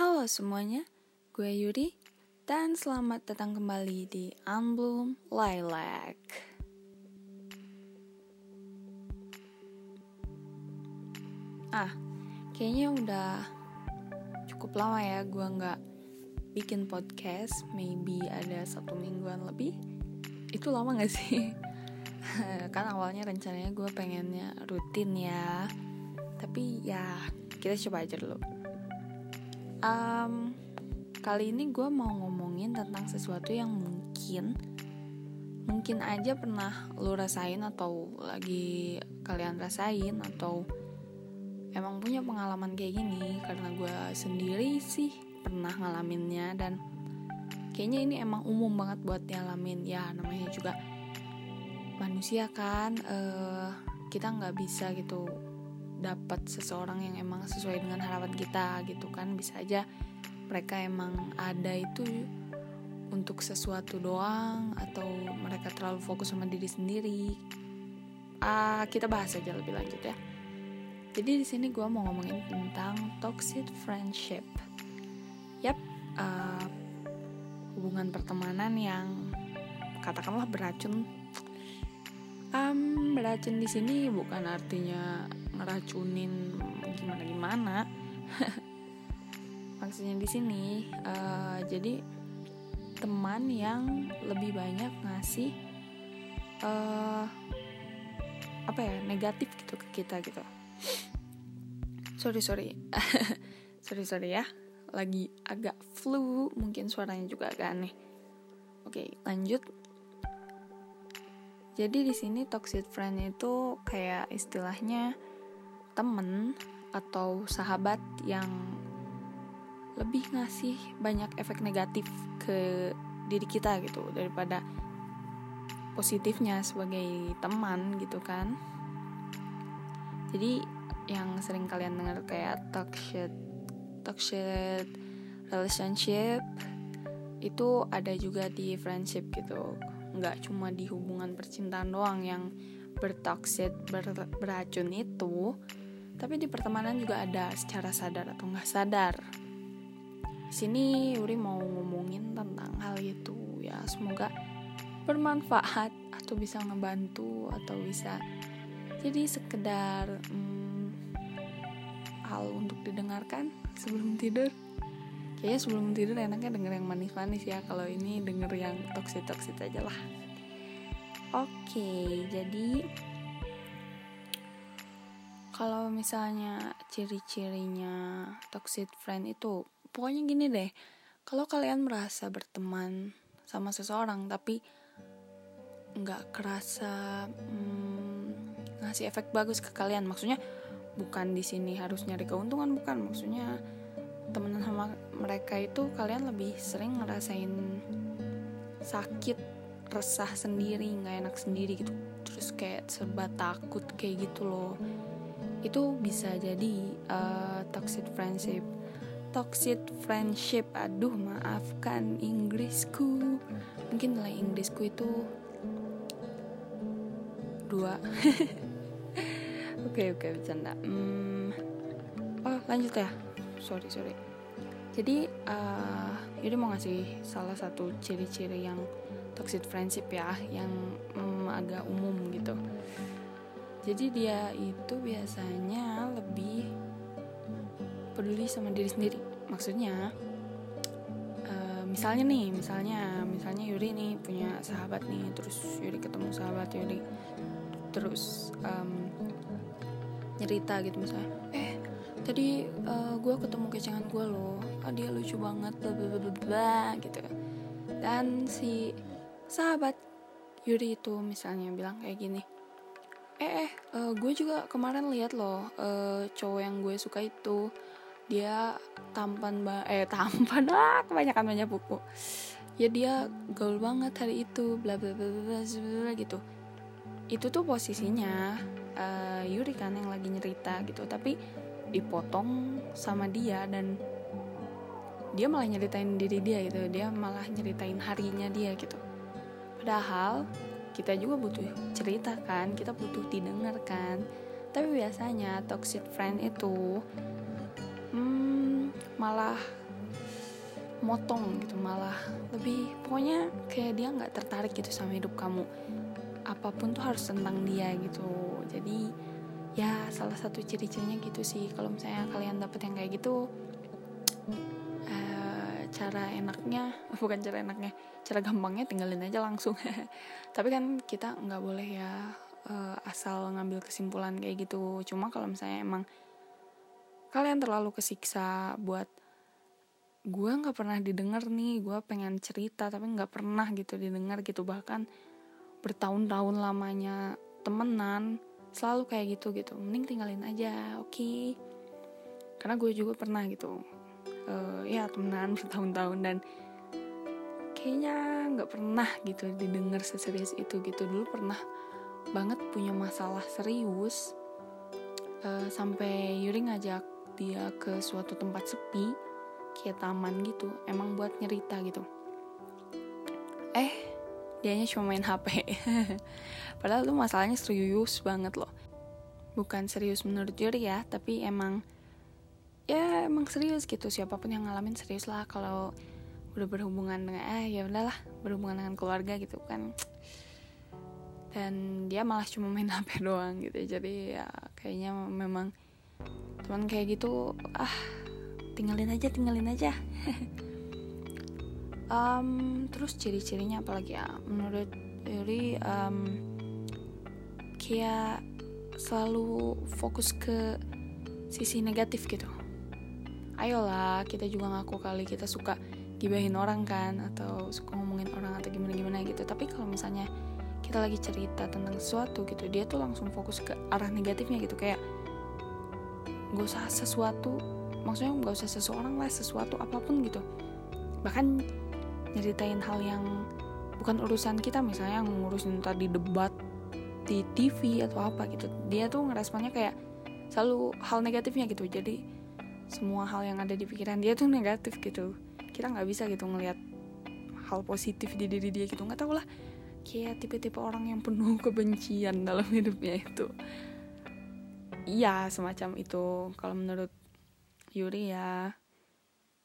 Halo semuanya, gue Yuri dan selamat datang kembali di Unbloom Lilac. Ah, kayaknya udah cukup lama ya gue nggak bikin podcast, maybe ada satu mingguan lebih. Itu lama gak sih? kan awalnya rencananya gue pengennya rutin ya, tapi ya kita coba aja dulu. Um, kali ini gue mau ngomongin tentang sesuatu yang mungkin mungkin aja pernah lu rasain atau lagi kalian rasain atau emang punya pengalaman kayak gini. Karena gue sendiri sih pernah ngalaminnya dan kayaknya ini emang umum banget buat dialamin. Ya namanya juga manusia kan uh, kita nggak bisa gitu dapat seseorang yang emang sesuai dengan harapan kita gitu kan. Bisa aja mereka emang ada itu untuk sesuatu doang atau mereka terlalu fokus sama diri sendiri. Uh, kita bahas aja lebih lanjut ya. Jadi di sini gue mau ngomongin tentang toxic friendship. Yap uh, hubungan pertemanan yang katakanlah beracun. Um, beracun di sini bukan artinya ngeracunin gimana gimana. Maksudnya di sini uh, jadi teman yang lebih banyak ngasih uh, apa ya negatif gitu ke kita gitu. Sorry sorry. Sorry sorry ya. Lagi agak flu mungkin suaranya juga agak aneh. Oke lanjut. Jadi di sini toxic friend itu kayak istilahnya temen atau sahabat yang lebih ngasih banyak efek negatif ke diri kita gitu daripada positifnya sebagai teman gitu kan. Jadi yang sering kalian dengar kayak toxic toxic relationship itu ada juga di friendship gitu. Nggak cuma di hubungan percintaan doang yang bertoxic ber, beracun itu tapi di pertemanan juga ada secara sadar atau nggak sadar. Sini Yuri mau ngomongin tentang hal itu ya. Semoga bermanfaat atau bisa ngebantu atau bisa jadi sekedar hmm, hal untuk didengarkan sebelum tidur. Kayaknya sebelum tidur enaknya denger yang manis-manis ya kalau ini denger yang toxic-toxic aja lah. Oke jadi kalau misalnya ciri-cirinya toxic friend itu pokoknya gini deh. Kalau kalian merasa berteman sama seseorang tapi nggak kerasa hmm, ngasih efek bagus ke kalian maksudnya bukan di sini harus nyari keuntungan bukan. Maksudnya temenan sama mereka itu kalian lebih sering ngerasain sakit resah sendiri nggak enak sendiri gitu. Terus kayak serba takut kayak gitu loh itu bisa jadi uh, toxic friendship. Toxic friendship aduh maafkan Inggrisku. Mungkin nilai Inggrisku itu dua. Oke oke bercanda. Hmm, oh lanjut ya. Sorry sorry. Jadi uh, Yudi mau ngasih salah satu ciri-ciri yang toxic friendship ya yang um, agak umum gitu jadi dia itu biasanya lebih peduli sama diri sendiri. Maksudnya uh, misalnya nih misalnya misalnya Yuri nih punya sahabat nih terus Yuri ketemu sahabat Yuri terus um, nyerita gitu misalnya. Eh tadi uh, gue ketemu kecengan gue loh ah, dia lucu banget bla bla bla bla gitu dan si sahabat Yuri itu misalnya bilang kayak gini eh eh uh, gue juga kemarin lihat loh uh, cowok yang gue suka itu dia tampan ba eh tampan ah kebanyakan banyak buku. Ya dia gaul banget hari itu bla bla bla bla bla gitu. Itu tuh posisinya uh, Yuri kan yang lagi nyerita gitu tapi dipotong sama dia dan dia malah nyeritain diri dia gitu dia malah nyeritain harinya dia gitu. Padahal kita juga butuh cerita kan kita butuh didengar kan. Tapi biasanya toxic friend itu hmm, malah motong gitu malah lebih pokoknya kayak dia nggak tertarik gitu sama hidup kamu. Apa pun tuh harus tentang dia gitu. Jadi ya salah satu ciri-cirinya gitu sih. Kalau misalnya kalian dapet yang kayak gitu cara enaknya bukan cara enaknya cara gampangnya tinggalin aja langsung. Tapi kan kita nggak boleh ya uh, asal ngambil kesimpulan kayak gitu. Cuma kalau misalnya emang kalian terlalu kesiksa buat gue nggak pernah didengar nih gue pengen cerita tapi nggak pernah gitu didengar gitu. Bahkan bertahun-tahun lamanya temenan selalu kayak gitu gitu. Mending tinggalin aja oke? Okay? karena gue juga pernah gitu uh, ya temenan bertahun-tahun dan kayaknya nggak pernah gitu didengar seserius itu gitu. Dulu pernah banget punya masalah serius uh, sampai Yuri ngajak dia ke suatu tempat sepi kayak taman gitu emang buat nyerita gitu. Eh dianya cuma main HP padahal tuh masalahnya serius banget loh. Bukan serius menurut Yuri ya tapi emang ya emang serius gitu. Siapa pun yang ngalamin serius lah. Kalau udah berhubungan dengan eh ya udahlah berhubungan dengan keluarga gitu kan. Dan dia malah cuma main HP doang gitu. Jadi ya kayaknya memang teman kayak gitu ah tinggalin aja tinggalin aja. Um, terus ciri-cirinya apalagi ya? Menurut Yuri um, kayak selalu fokus ke sisi negatif gitu ayolah kita juga ngaku kali kita suka gibahin orang kan atau suka ngomongin orang atau gimana gimana gitu. Tapi kalau misalnya kita lagi cerita tentang sesuatu gitu dia tuh langsung fokus ke arah negatifnya gitu. Kayak gak usah sesuatu maksudnya nggak usah seseorang lah sesuatu apa pun gitu. Bahkan nyeritain hal yang bukan urusan kita misalnya ngurusin tadi debat di TV atau apa gitu dia tuh ngeresponnya kayak selalu hal negatifnya gitu. Jadi semua hal yang ada di pikiran dia tuh negatif gitu. Kita nggak bisa gitu ngelihat hal positif di diri dia gitu. Nggak tau lah. Kayak tipe-tipe orang yang penuh kebencian dalam hidupnya itu. Iya semacam itu. Kalau menurut Yuri ya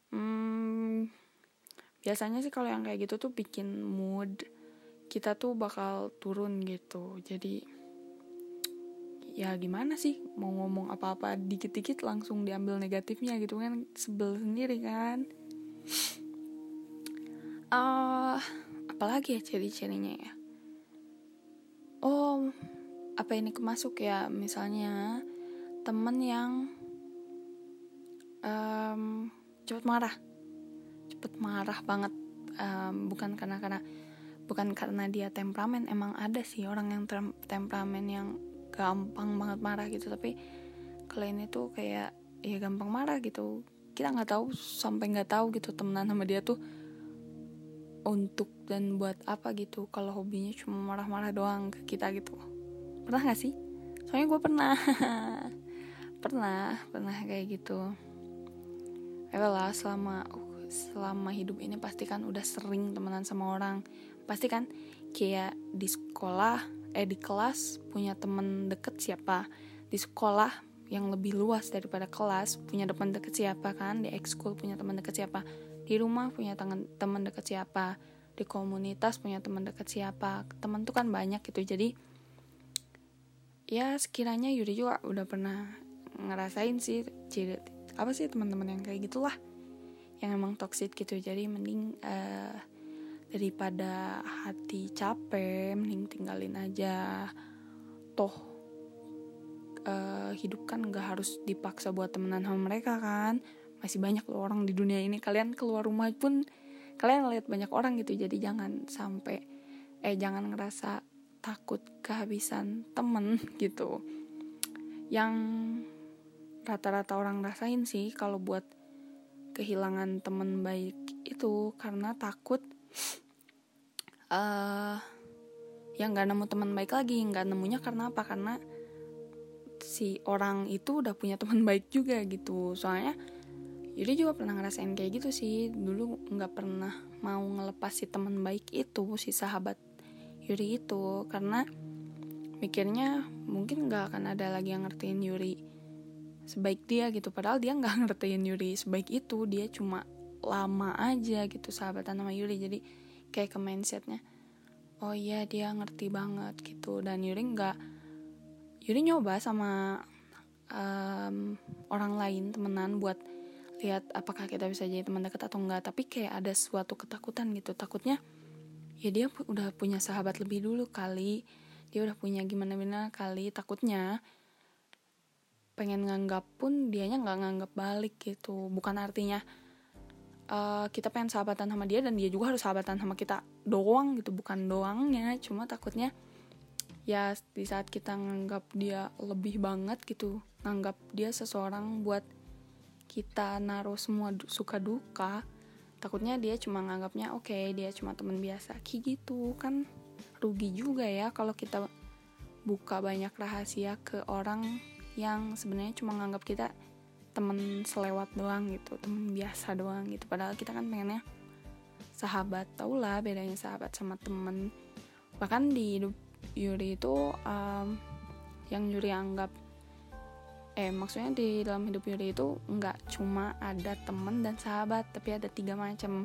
hmm, biasanya sih kalau yang kayak gitu tuh bikin mood kita tuh bakal turun gitu. Jadi ya gimana sih mau ngomong apa-apa dikit-dikit langsung diambil negatifnya gitu kan sebel sendiri kan. Uh, apalagi ya ciri-cirinya ya? Oh apa ini kemasuk ya? Misalnya temen yang um, cepet marah. Cepet marah banget. Um, bukan karena karena bukan karena dia temperamen emang ada sih orang yang temperamen yang gampang banget marah gitu. Tapi kalau ini tuh kayak ya gampang marah gitu. Kita nggak tahu sampai nggak tahu gitu temenan sama dia tuh untuk dan buat apa gitu. Kalau hobinya cuma marah-marah doang ke kita gitu. Pernah nggak sih? Soalnya gue pernah. Pernah pernah kayak gitu. Lah selama selama hidup ini pasti kan udah sering temenan sama orang. Pasti kan kayak di sekolah eh di kelas punya temen deket siapa? Di sekolah yang lebih luas daripada kelas punya teman deket siapa kan? Di ekskul punya teman deket siapa? Di rumah punya teman deket siapa? Di komunitas punya teman deket siapa? Teman tuh kan banyak gitu jadi ya sekiranya Yuri juga udah pernah ngerasain sih ciri apa sih teman-teman yang kayak gitulah yang emang toxic gitu. Jadi mending uh, daripada hati capek mending tinggalin aja. Toh uh, hidup kan gak harus dipaksa buat temenan sama mereka kan. Masih banyak loh orang di dunia ini. Kalian keluar rumah pun kalian lihat banyak orang gitu. Jadi jangan sampai eh jangan ngerasa takut kehabisan temen gitu. Yang rata-rata orang rasain sih kalau buat kehilangan temen baik itu karena takut uh, yang nggak nemu teman baik lagi nggak nemunya karena apa? Karena si orang itu udah punya teman baik juga gitu. Soalnya Yuri juga pernah ngerasain kayak gitu sih. Dulu nggak pernah mau ngelepas si teman baik itu si sahabat Yuri itu. Karena mikirnya mungkin nggak akan ada lagi yang ngertiin Yuri sebaik dia gitu. Padahal dia nggak ngertiin Yuri sebaik itu. Dia cuma lama aja gitu sahabatan sama Yuri. Jadi kayak ke mindsetnya oh iya dia ngerti banget gitu. Dan Yuri nggak Yuri nyoba sama um, orang lain temenan buat lihat apakah kita bisa jadi teman dekat atau enggak tapi kayak ada suatu ketakutan gitu. Takutnya ya dia udah punya sahabat lebih dulu kali. Dia udah punya gimana gimana kali. Takutnya pengen nganggap pun dianya nggak nganggap balik gitu. Bukan artinya uh, kita pengen sahabatan sama dia dan dia juga harus sahabatan sama kita doang gitu bukan doangnya. Cuma takutnya ya di saat kita nganggap dia lebih banget gitu nganggap dia seseorang buat kita naruh semua suka duka takutnya dia cuma nganggapnya oke okay, dia cuma teman biasa. Kayak gitu kan rugi juga ya kalau kita buka banyak rahasia ke orang yang sebenarnya cuma nganggap kita temen selewat doang gitu temen biasa doang gitu. Padahal kita kan pengennya sahabat tau lah bedanya sahabat sama temen. Bahkan di hidup Yuri itu um, yang Yuri anggap eh maksudnya di dalam hidup Yuri itu nggak cuma ada temen dan sahabat tapi ada tiga macam.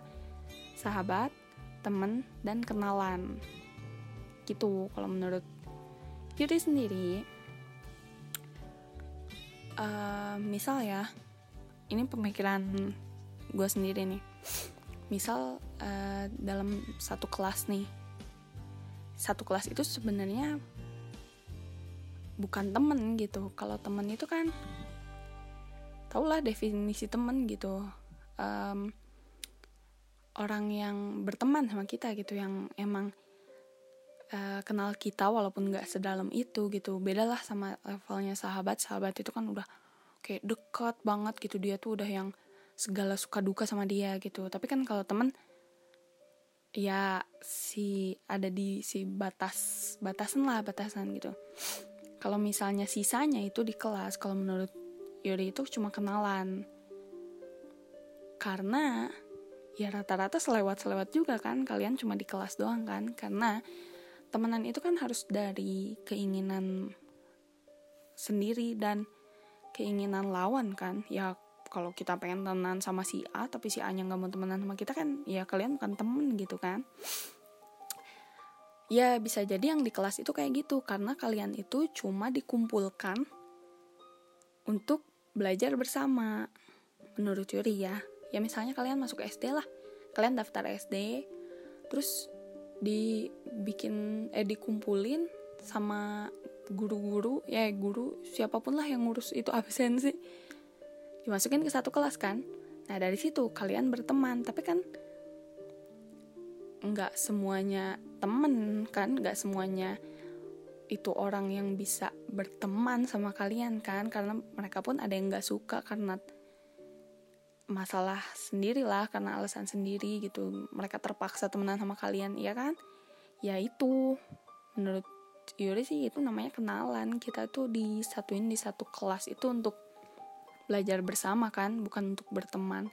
Sahabat temen dan kenalan. Gitu kalau menurut Yuri sendiri uh, misal ya ini pemikiran gue sendiri nih. Misal uh, dalam satu kelas nih. Satu kelas itu sebenarnya bukan temen gitu. Kalau temen itu kan tau lah definisi temen gitu. Um, orang yang berteman sama kita gitu yang emang uh, kenal kita walaupun nggak sedalam itu gitu. Beda lah sama levelnya sahabat. Sahabat itu kan udah kayak dekat banget gitu. Dia tuh udah yang segala suka duka sama dia gitu. Tapi kan kalau temen ya si ada di si batas batasan lah batasan gitu. Kalau misalnya sisanya itu di kelas kalau menurut Yuri itu cuma kenalan. Karena ya rata-rata selewat-selewat juga kan. Kalian cuma di kelas doang kan. Karena temenan itu kan harus dari keinginan sendiri dan keinginan lawan kan. Ya kalau kita pengen temenan sama si A tapi si A nya nggak mau temenan sama kita kan ya kalian bukan temen gitu kan. Ya bisa jadi yang di kelas itu kayak gitu karena kalian itu cuma dikumpulkan untuk belajar bersama. Menurut Yuri ya. Ya misalnya kalian masuk SD lah. Kalian daftar SD terus dibikin eh dikumpulin sama guru-guru ya guru siapa pun lah yang ngurus itu absensi. Dimasukin ke satu kelas kan. Nah dari situ kalian berteman tapi kan nggak semuanya temen kan nggak semuanya itu orang yang bisa berteman sama kalian kan karena mereka pun ada yang nggak suka karena masalah sendiri lah karena alasan sendiri gitu. Mereka terpaksa temenan sama kalian ya kan? Ya itu menurut Yuri sih itu namanya kenalan. Kita tuh disatuin di satu kelas itu untuk belajar bersama kan bukan untuk berteman.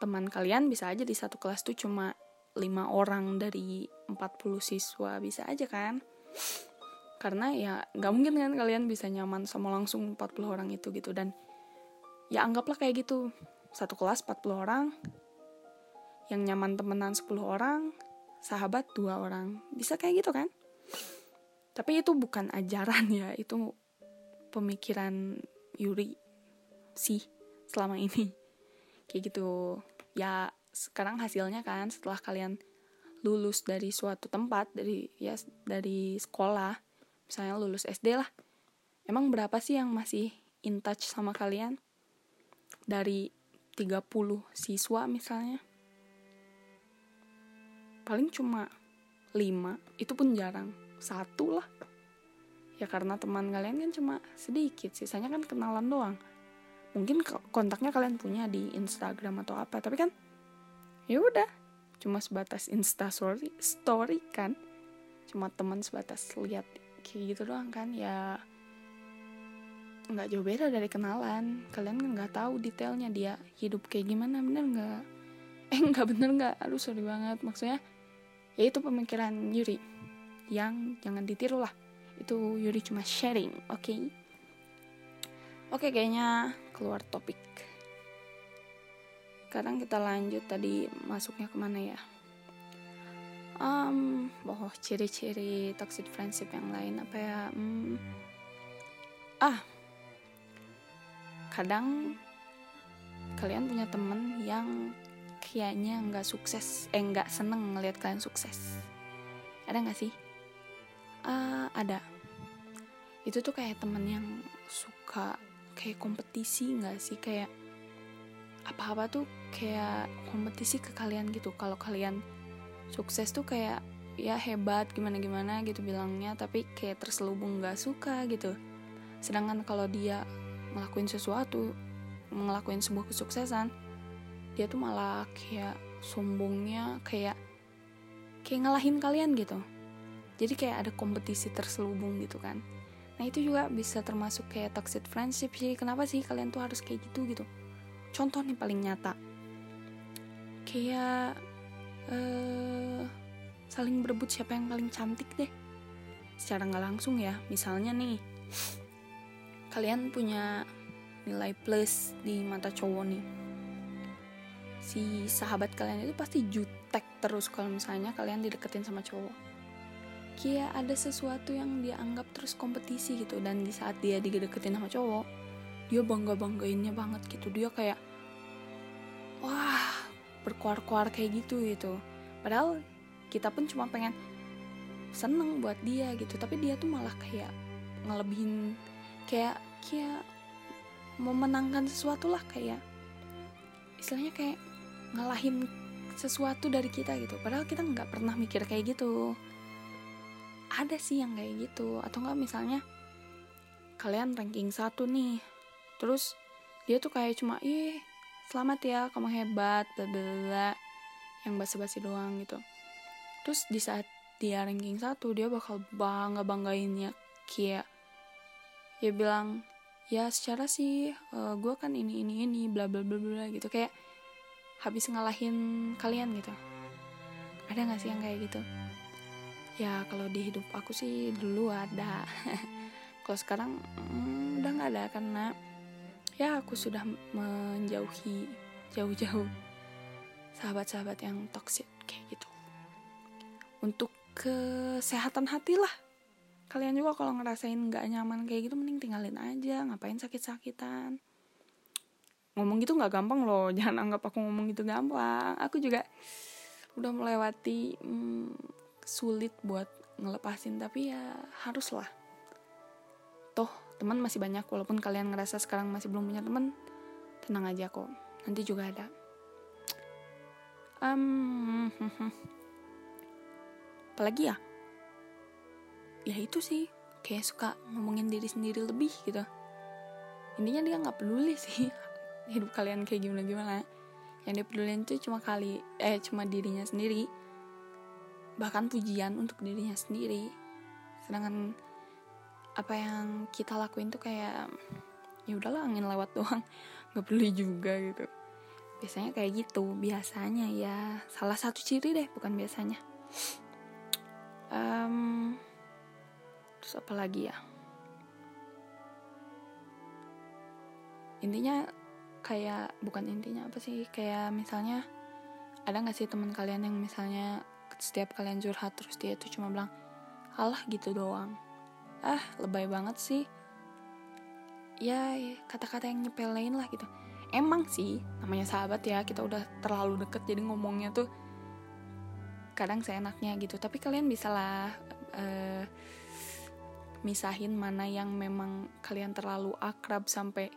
Teman kalian bisa aja di satu kelas tuh cuma lima orang dari 40 siswa bisa aja kan? Karena ya nggak mungkin kan kalian bisa nyaman sama langsung 40 orang itu gitu. Dan ya anggaplah kayak gitu satu kelas 40 orang. Yang nyaman temenan 10 orang. Sahabat dua orang. Bisa kayak gitu kan? Tapi itu bukan ajaran ya. Itu pemikiran Yuri sih selama ini. Kayak gitu. Ya sekarang hasilnya kan setelah kalian lulus dari suatu tempat dari ya dari sekolah misalnya lulus SD lah. Emang berapa sih yang masih in touch sama kalian? Dari 30 siswa misalnya. Paling cuma 5 itu pun jarang. Satu lah. Ya karena teman kalian kan cuma sedikit sisanya kan kenalan doang. Mungkin kontaknya kalian punya di Instagram atau apa tapi kan ya udah cuma sebatas Insta story story kan. Cuma teman sebatas lihat kayak gitu doang kan ya nggak jauh beda dari kenalan. Kalian kan nggak tahu detailnya dia hidup kayak gimana bener nggak? Eh nggak bener nggak? Aduh sorry banget. Maksudnya ya itu pemikiran Yuri yang jangan ditiru lah. Itu Yuri cuma sharing oke? Okay? oke okay, kayaknya keluar topik. Sekarang kita lanjut tadi masuknya ke mana ya? Um, oh ciri-ciri toxic friendship yang lain apa ya? Hmm, ah kadang kalian punya temen yang kayaknya nggak sukses eh nggak seneng ngelihat kalian sukses. Ada nggak sih? Uh, ada. Itu tuh kayak temen yang suka kayak kompetisi nggak sih? Kayak apa-apa tuh kayak kompetisi ke kalian gitu. Kalau kalian sukses tuh kayak ya hebat gimana gimana gitu bilangnya tapi kayak terselubung nggak suka gitu. Sedangkan kalau dia ngelakuin sesuatu ngelakuin sebuah kesuksesan dia tuh malah kayak sombongnya kayak kayak ngalahin kalian gitu. Jadi kayak ada kompetisi terselubung gitu kan. Nah itu juga bisa termasuk kayak toxic friendship sih. Kenapa sih kalian tuh harus kayak gitu gitu? Contoh nih paling nyata. Kayak uh, saling berebut siapa yang paling cantik deh. Secara nggak langsung ya. Misalnya nih kalian punya nilai plus di mata cowok nih. Si sahabat kalian itu pasti jutek terus kalau misalnya kalian dideketin sama cowok. Kayak ada sesuatu yang dia anggap terus kompetisi gitu dan di saat dia dideketin sama cowok dia bangga banggainnya banget gitu. Dia kayak wah berkuar-kuar kayak gitu gitu. Padahal kita pun cuma pengen seneng buat dia gitu tapi dia tuh malah kayak ngelebihin kayak kayak memenangkan sesuatu lah kayak istilahnya kayak ngalahin sesuatu dari kita gitu. Padahal kita nggak pernah mikir kayak gitu. Ada sih yang kayak gitu. Atau enggak misalnya kalian ranking satu nih terus dia tuh kayak cuma ih selamat ya kamu hebat bla bla yang basa-basi doang gitu. Terus di saat dia ranking satu dia bakal bangga banggainnya kayak ya bilang ya secara sih uh, eh, gue kan ini ini ini bla bla bla bla gitu. Kayak habis ngalahin kalian gitu. Ada gak sih yang kayak gitu? Ya kalau di hidup aku sih dulu ada. Kalau sekarang hmm, udah nggak ada karena ya aku sudah menjauhi jauh-jauh sahabat-sahabat yang toxic kayak gitu. Untuk kesehatan hati lah kalian juga kalau ngerasain nggak nyaman kayak gitu mending tinggalin aja ngapain sakit-sakitan. Ngomong gitu nggak gampang loh jangan anggap aku ngomong gitu gampang. Aku juga udah melewati hmm, sulit buat ngelepasin tapi ya haruslah. Toh teman masih banyak walaupun kalian ngerasa sekarang masih belum punya teman tenang aja kok nanti juga ada. Um, apalagi ya ya itu sih kayak suka ngomongin diri sendiri lebih gitu. Intinya dia nggak peduli sih hidup kalian kayak gimana gimana. Yang dia peduli itu cuma kali eh cuma dirinya sendiri. Bahkan pujian untuk dirinya sendiri. Sedangkan apa yang kita lakuin tuh kayak ya udahlah angin lewat doang. Nggak perlu juga gitu. Biasanya kayak gitu biasanya ya. Salah satu ciri deh bukan biasanya. Um, terus apa lagi ya? Intinya kayak bukan intinya apa sih? Kayak misalnya ada nggak sih teman kalian yang misalnya setiap kalian curhat terus dia tuh cuma bilang alah gitu doang. Ah lebay banget sih. Ya kata-kata yang nyepelein lah gitu. Emang sih namanya sahabat ya kita udah terlalu deket jadi ngomongnya tuh kadang seenaknya gitu. Tapi kalian bisa lah uh, misahin mana yang memang kalian terlalu akrab sampai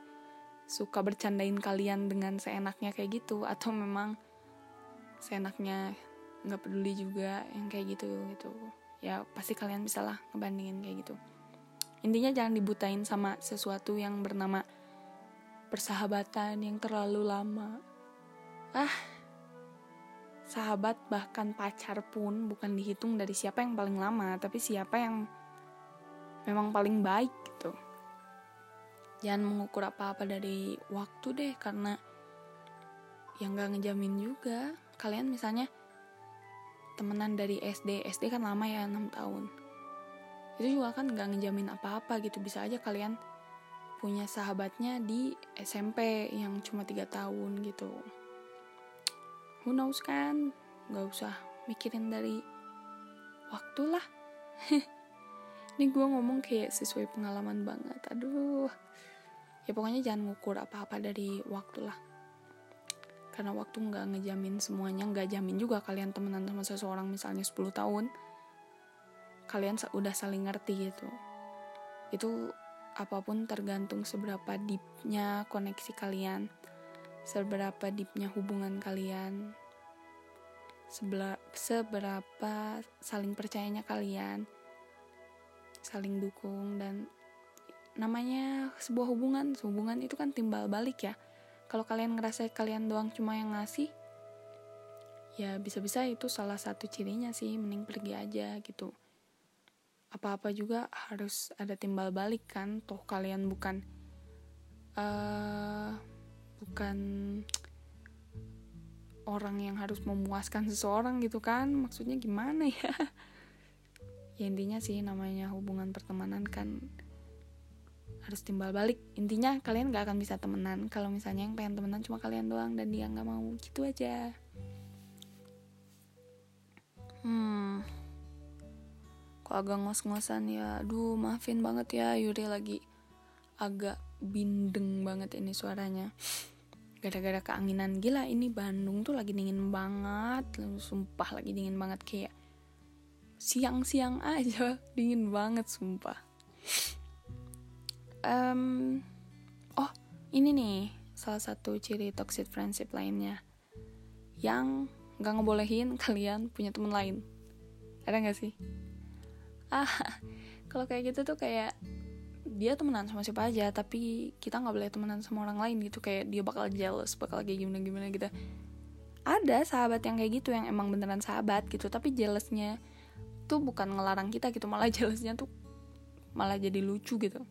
suka bercandain kalian dengan seenaknya kayak gitu. Atau memang seenaknya nggak peduli juga yang kayak gitu gitu. Ya pasti kalian bisa lah ngebandingin kayak gitu. Intinya jangan dibutain sama sesuatu yang bernama persahabatan yang terlalu lama. Ah sahabat bahkan pacar pun bukan dihitung dari siapa yang paling lama tapi siapa yang memang paling baik gitu. Jangan mengukur apa-apa dari waktu deh karena yang gak ngejamin juga. Kalian misalnya temenan dari SD SD kan lama ya 6 tahun. Itu juga kan nggak ngejamin apa-apa gitu. Bisa aja kalian punya sahabatnya di SMP yang cuma tiga tahun gitu. Who knows kan? Nggak usah mikirin dari waktu lah ini gue ngomong kayak sesuai pengalaman banget. Aduh. Ya pokoknya jangan ngukur apa-apa dari waktu lah. Karena waktu nggak ngejamin semuanya nggak jamin juga kalian temenan sama seseorang misalnya 10 tahun kalian udah saling ngerti gitu. Itu apa pun tergantung seberapa deepnya koneksi kalian seberapa deepnya hubungan kalian seberapa saling percayanya kalian saling dukung dan namanya sebuah hubungan. Hubungan itu kan timbal balik ya. Kalau kalian ngerasa kalian doang cuma yang ngasih ya bisa-bisa itu salah satu cirinya sih mending pergi aja gitu. Apa-apa juga harus ada timbal balik kan. Toh kalian bukan uh, bukan orang yang harus memuaskan seseorang gitu kan. Maksudnya gimana ya ya intinya sih namanya hubungan pertemanan kan harus timbal balik. Intinya kalian gak akan bisa temenan. Kalau misalnya yang pengen temenan cuma kalian doang dan dia nggak mau gitu aja. Hmm. Kok agak ngos-ngosan ya? Aduh maafin banget ya Yuri lagi agak bindeng banget ini suaranya. Gara-gara keanginan gila ini Bandung tuh lagi dingin banget. Sumpah lagi dingin banget kayak siang-siang aja. Dingin banget sumpah. Um, oh ini nih salah satu ciri toxic friendship lainnya. Yang gak ngebolehin kalian punya temen lain. Ada gak sih? Ah kalau kayak gitu tuh kayak dia temenan sama siapa aja tapi kita nggak boleh temenan sama orang lain gitu. Kayak dia bakal jealous bakal kayak gimana gimana gitu. Ada sahabat yang kayak gitu yang emang beneran sahabat gitu tapi jealousnya tuh bukan ngelarang kita gitu malah jealousnya tuh malah jadi lucu gitu.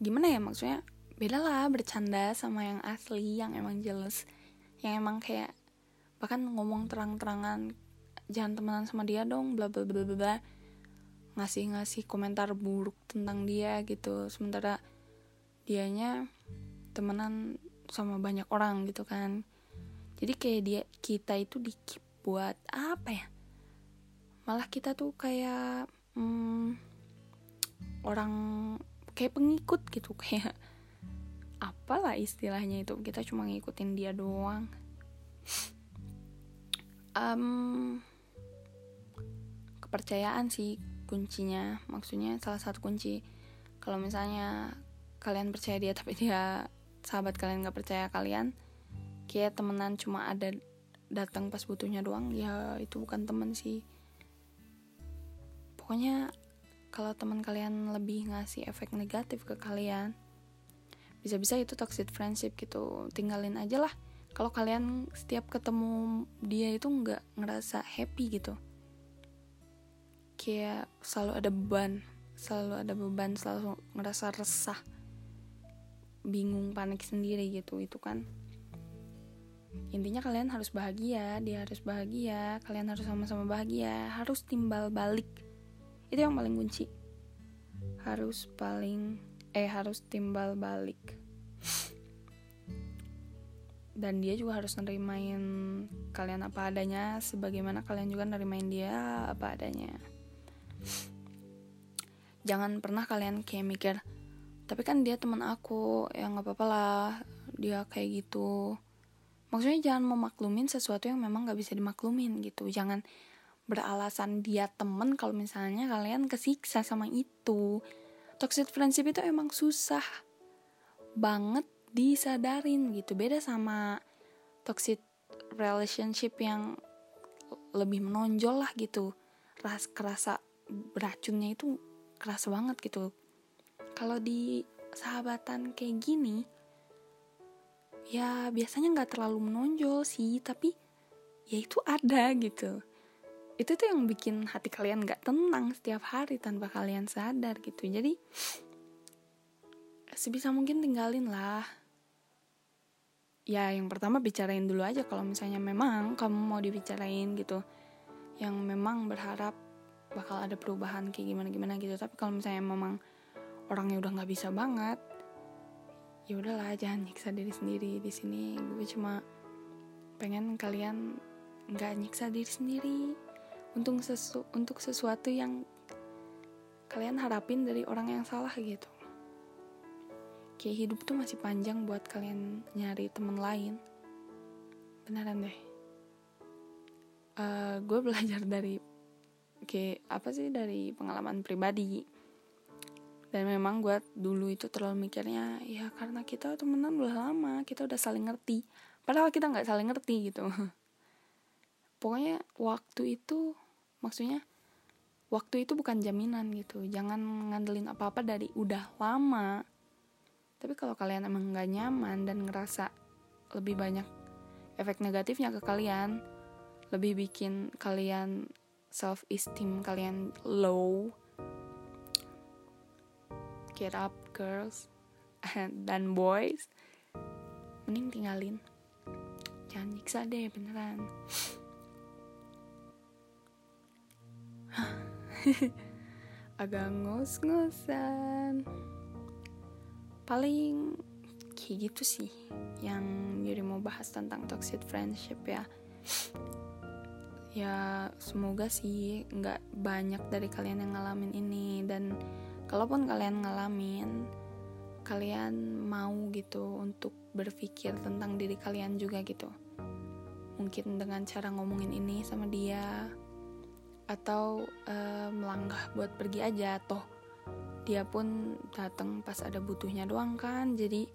Gimana ya maksudnya? Beda lah bercanda sama yang asli yang emang jealous yang emang kayak bahkan ngomong terang-terangan jangan temenan sama dia dong bla bla bla bla ngasih ngasih komentar buruk tentang dia gitu. Sementara dianya temenan sama banyak orang gitu kan. Jadi kayak dia kita itu dikip buat apa ya malah kita tuh kayak hmm, orang kayak pengikut gitu kayak apalah istilahnya itu kita cuma ngikutin dia doang. Um, kepercayaan sih kuncinya. Maksudnya salah satu kunci kalau misalnya kalian percaya dia tapi dia sahabat kalian gak percaya kalian kayak temenan cuma ada datang pas butuhnya doang ya itu bukan temen sih pokoknya kalau teman kalian lebih ngasih efek negatif ke kalian bisa-bisa itu toxic friendship gitu. Tinggalin aja lah. Kalau kalian setiap ketemu dia itu nggak ngerasa happy gitu. Kayak selalu ada beban selalu ada beban selalu ngerasa resah bingung panik sendiri gitu. Itu kan intinya kalian harus bahagia dia harus bahagia kalian harus sama-sama bahagia harus timbal balik itu yang paling kunci. Harus paling eh harus timbal balik. Dan dia juga harus nerimain kalian apa adanya sebagaimana kalian juga nerimain dia apa adanya. Jangan pernah kalian kayak mikir tapi kan dia teman aku ya nggak apa-apa lah dia kayak gitu. Maksudnya jangan memaklumin sesuatu yang memang nggak bisa dimaklumin gitu. Jangan beralasan dia temen kalau misalnya kalian kesiksa sama itu. Toxic friendship itu emang susah banget disadarin gitu. Beda sama toxic relationship yang lebih menonjol lah gitu. Ras kerasa beracunnya itu keras banget gitu. Kalau di sahabatan kayak gini ya biasanya nggak terlalu menonjol sih tapi ya itu ada gitu itu tuh yang bikin hati kalian nggak tenang setiap hari tanpa kalian sadar gitu. Jadi sebisa mungkin tinggalin lah. Ya yang pertama bicarain dulu aja kalau misalnya memang kamu mau dibicarain gitu. Yang memang berharap bakal ada perubahan kayak gimana gimana gitu. Tapi kalau misalnya memang orangnya udah nggak bisa banget ya udahlah jangan nyiksa diri sendiri. Di sini gue cuma pengen kalian nggak nyiksa diri sendiri untuk sesu untuk sesuatu yang kalian harapin dari orang yang salah gitu. Kayak hidup tuh masih panjang buat kalian nyari temen lain. Beneran deh. Uh, eh, gue belajar dari kayak apa sih dari pengalaman pribadi. Dan memang gue dulu itu terlalu mikirnya ya karena kita temenan udah lama kita udah saling ngerti. Padahal kita nggak saling ngerti gitu pokoknya waktu itu maksudnya waktu itu bukan jaminan gitu. Jangan ngandelin apa-apa dari udah lama. Tapi kalau kalian emang nggak nyaman dan ngerasa lebih banyak efek negatifnya ke kalian lebih bikin kalian self esteem kalian low get up girls dan boys mending tinggalin. Jangan nyiksa deh beneran agak ngos-ngosan. Paling kayak gitu sih yang Yuri mau bahas tentang toxic friendship ya. Ya semoga sih nggak banyak dari kalian yang ngalamin ini. Dan kalaupun kalian ngalamin kalian mau gitu untuk berpikir tentang diri kalian juga gitu. Mungkin dengan cara ngomongin ini sama dia atau uh, melangkah buat pergi aja. Toh dia pun datang pas ada butuhnya doang kan. Jadi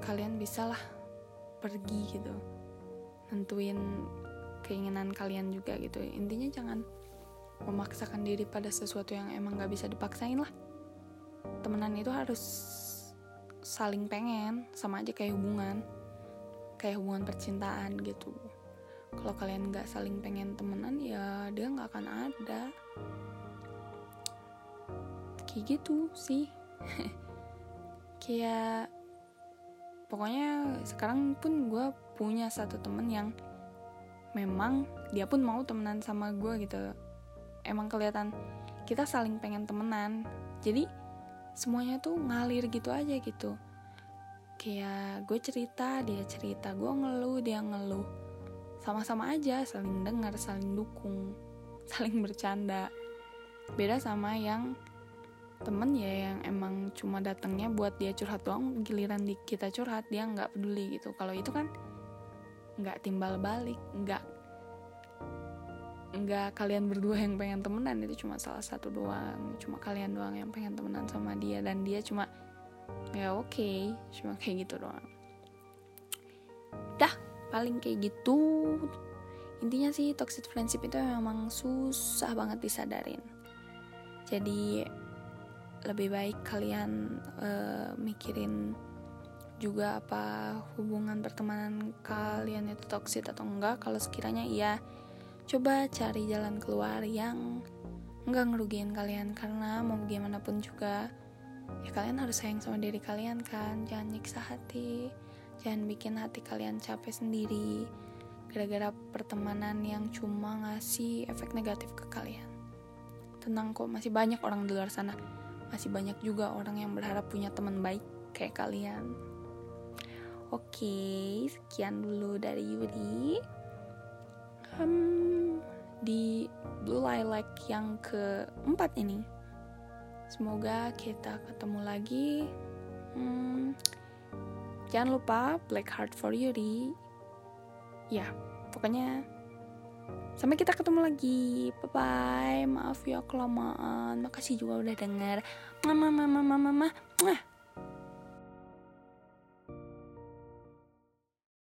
kalian bisalah pergi gitu. Nentuin keinginan kalian juga gitu. Intinya jangan memaksakan diri pada sesuatu yang emang gak bisa dipaksain lah. Temenan itu harus saling pengen sama aja kayak hubungan. Kayak hubungan percintaan gitu kalau kalian nggak saling pengen temenan ya dia nggak akan ada. Kayak gitu sih. Kayak pokoknya sekarang pun gue punya satu temen yang memang dia pun mau temenan sama gue gitu. Emang kelihatan kita saling pengen temenan. Jadi semuanya tuh ngalir gitu aja gitu. Kayak gue cerita dia cerita gue ngeluh dia ngeluh sama-sama aja saling dengar saling dukung saling bercanda. Beda sama yang temen ya yang emang cuma datangnya buat dia curhat doang giliran di kita curhat dia nggak peduli gitu. Kalau itu kan nggak timbal balik nggak nggak kalian berdua yang pengen temenan itu cuma salah satu doang. Cuma kalian doang yang pengen temenan sama dia dan dia cuma ya oke okay, cuma kayak gitu doang. Dah paling kayak gitu. Intinya sih toxic friendship itu memang susah banget disadarin. Jadi lebih baik kalian uh, mikirin juga apa hubungan pertemanan kalian itu toxic atau enggak. Kalau sekiranya iya coba cari jalan keluar yang enggak ngerugiin kalian. Karena mau gimana pun juga ya kalian harus sayang sama diri kalian kan. Jangan nyiksa hati Jangan bikin hati kalian capek sendiri gara-gara pertemanan yang cuma ngasih efek negatif ke kalian. Tenang kok, masih banyak orang di luar sana. Masih banyak juga orang yang berharap punya teman baik kayak kalian. Oke, sekian dulu dari Yuri. Hmm, di Blue Lilac yang keempat ini. Semoga kita ketemu lagi. Hmm, Jangan lupa Black Heart for Yuri. Ya, pokoknya sampai kita ketemu lagi. Bye bye. Maaf ya kelamaan. Makasih juga udah denger. Mama mama mama mama.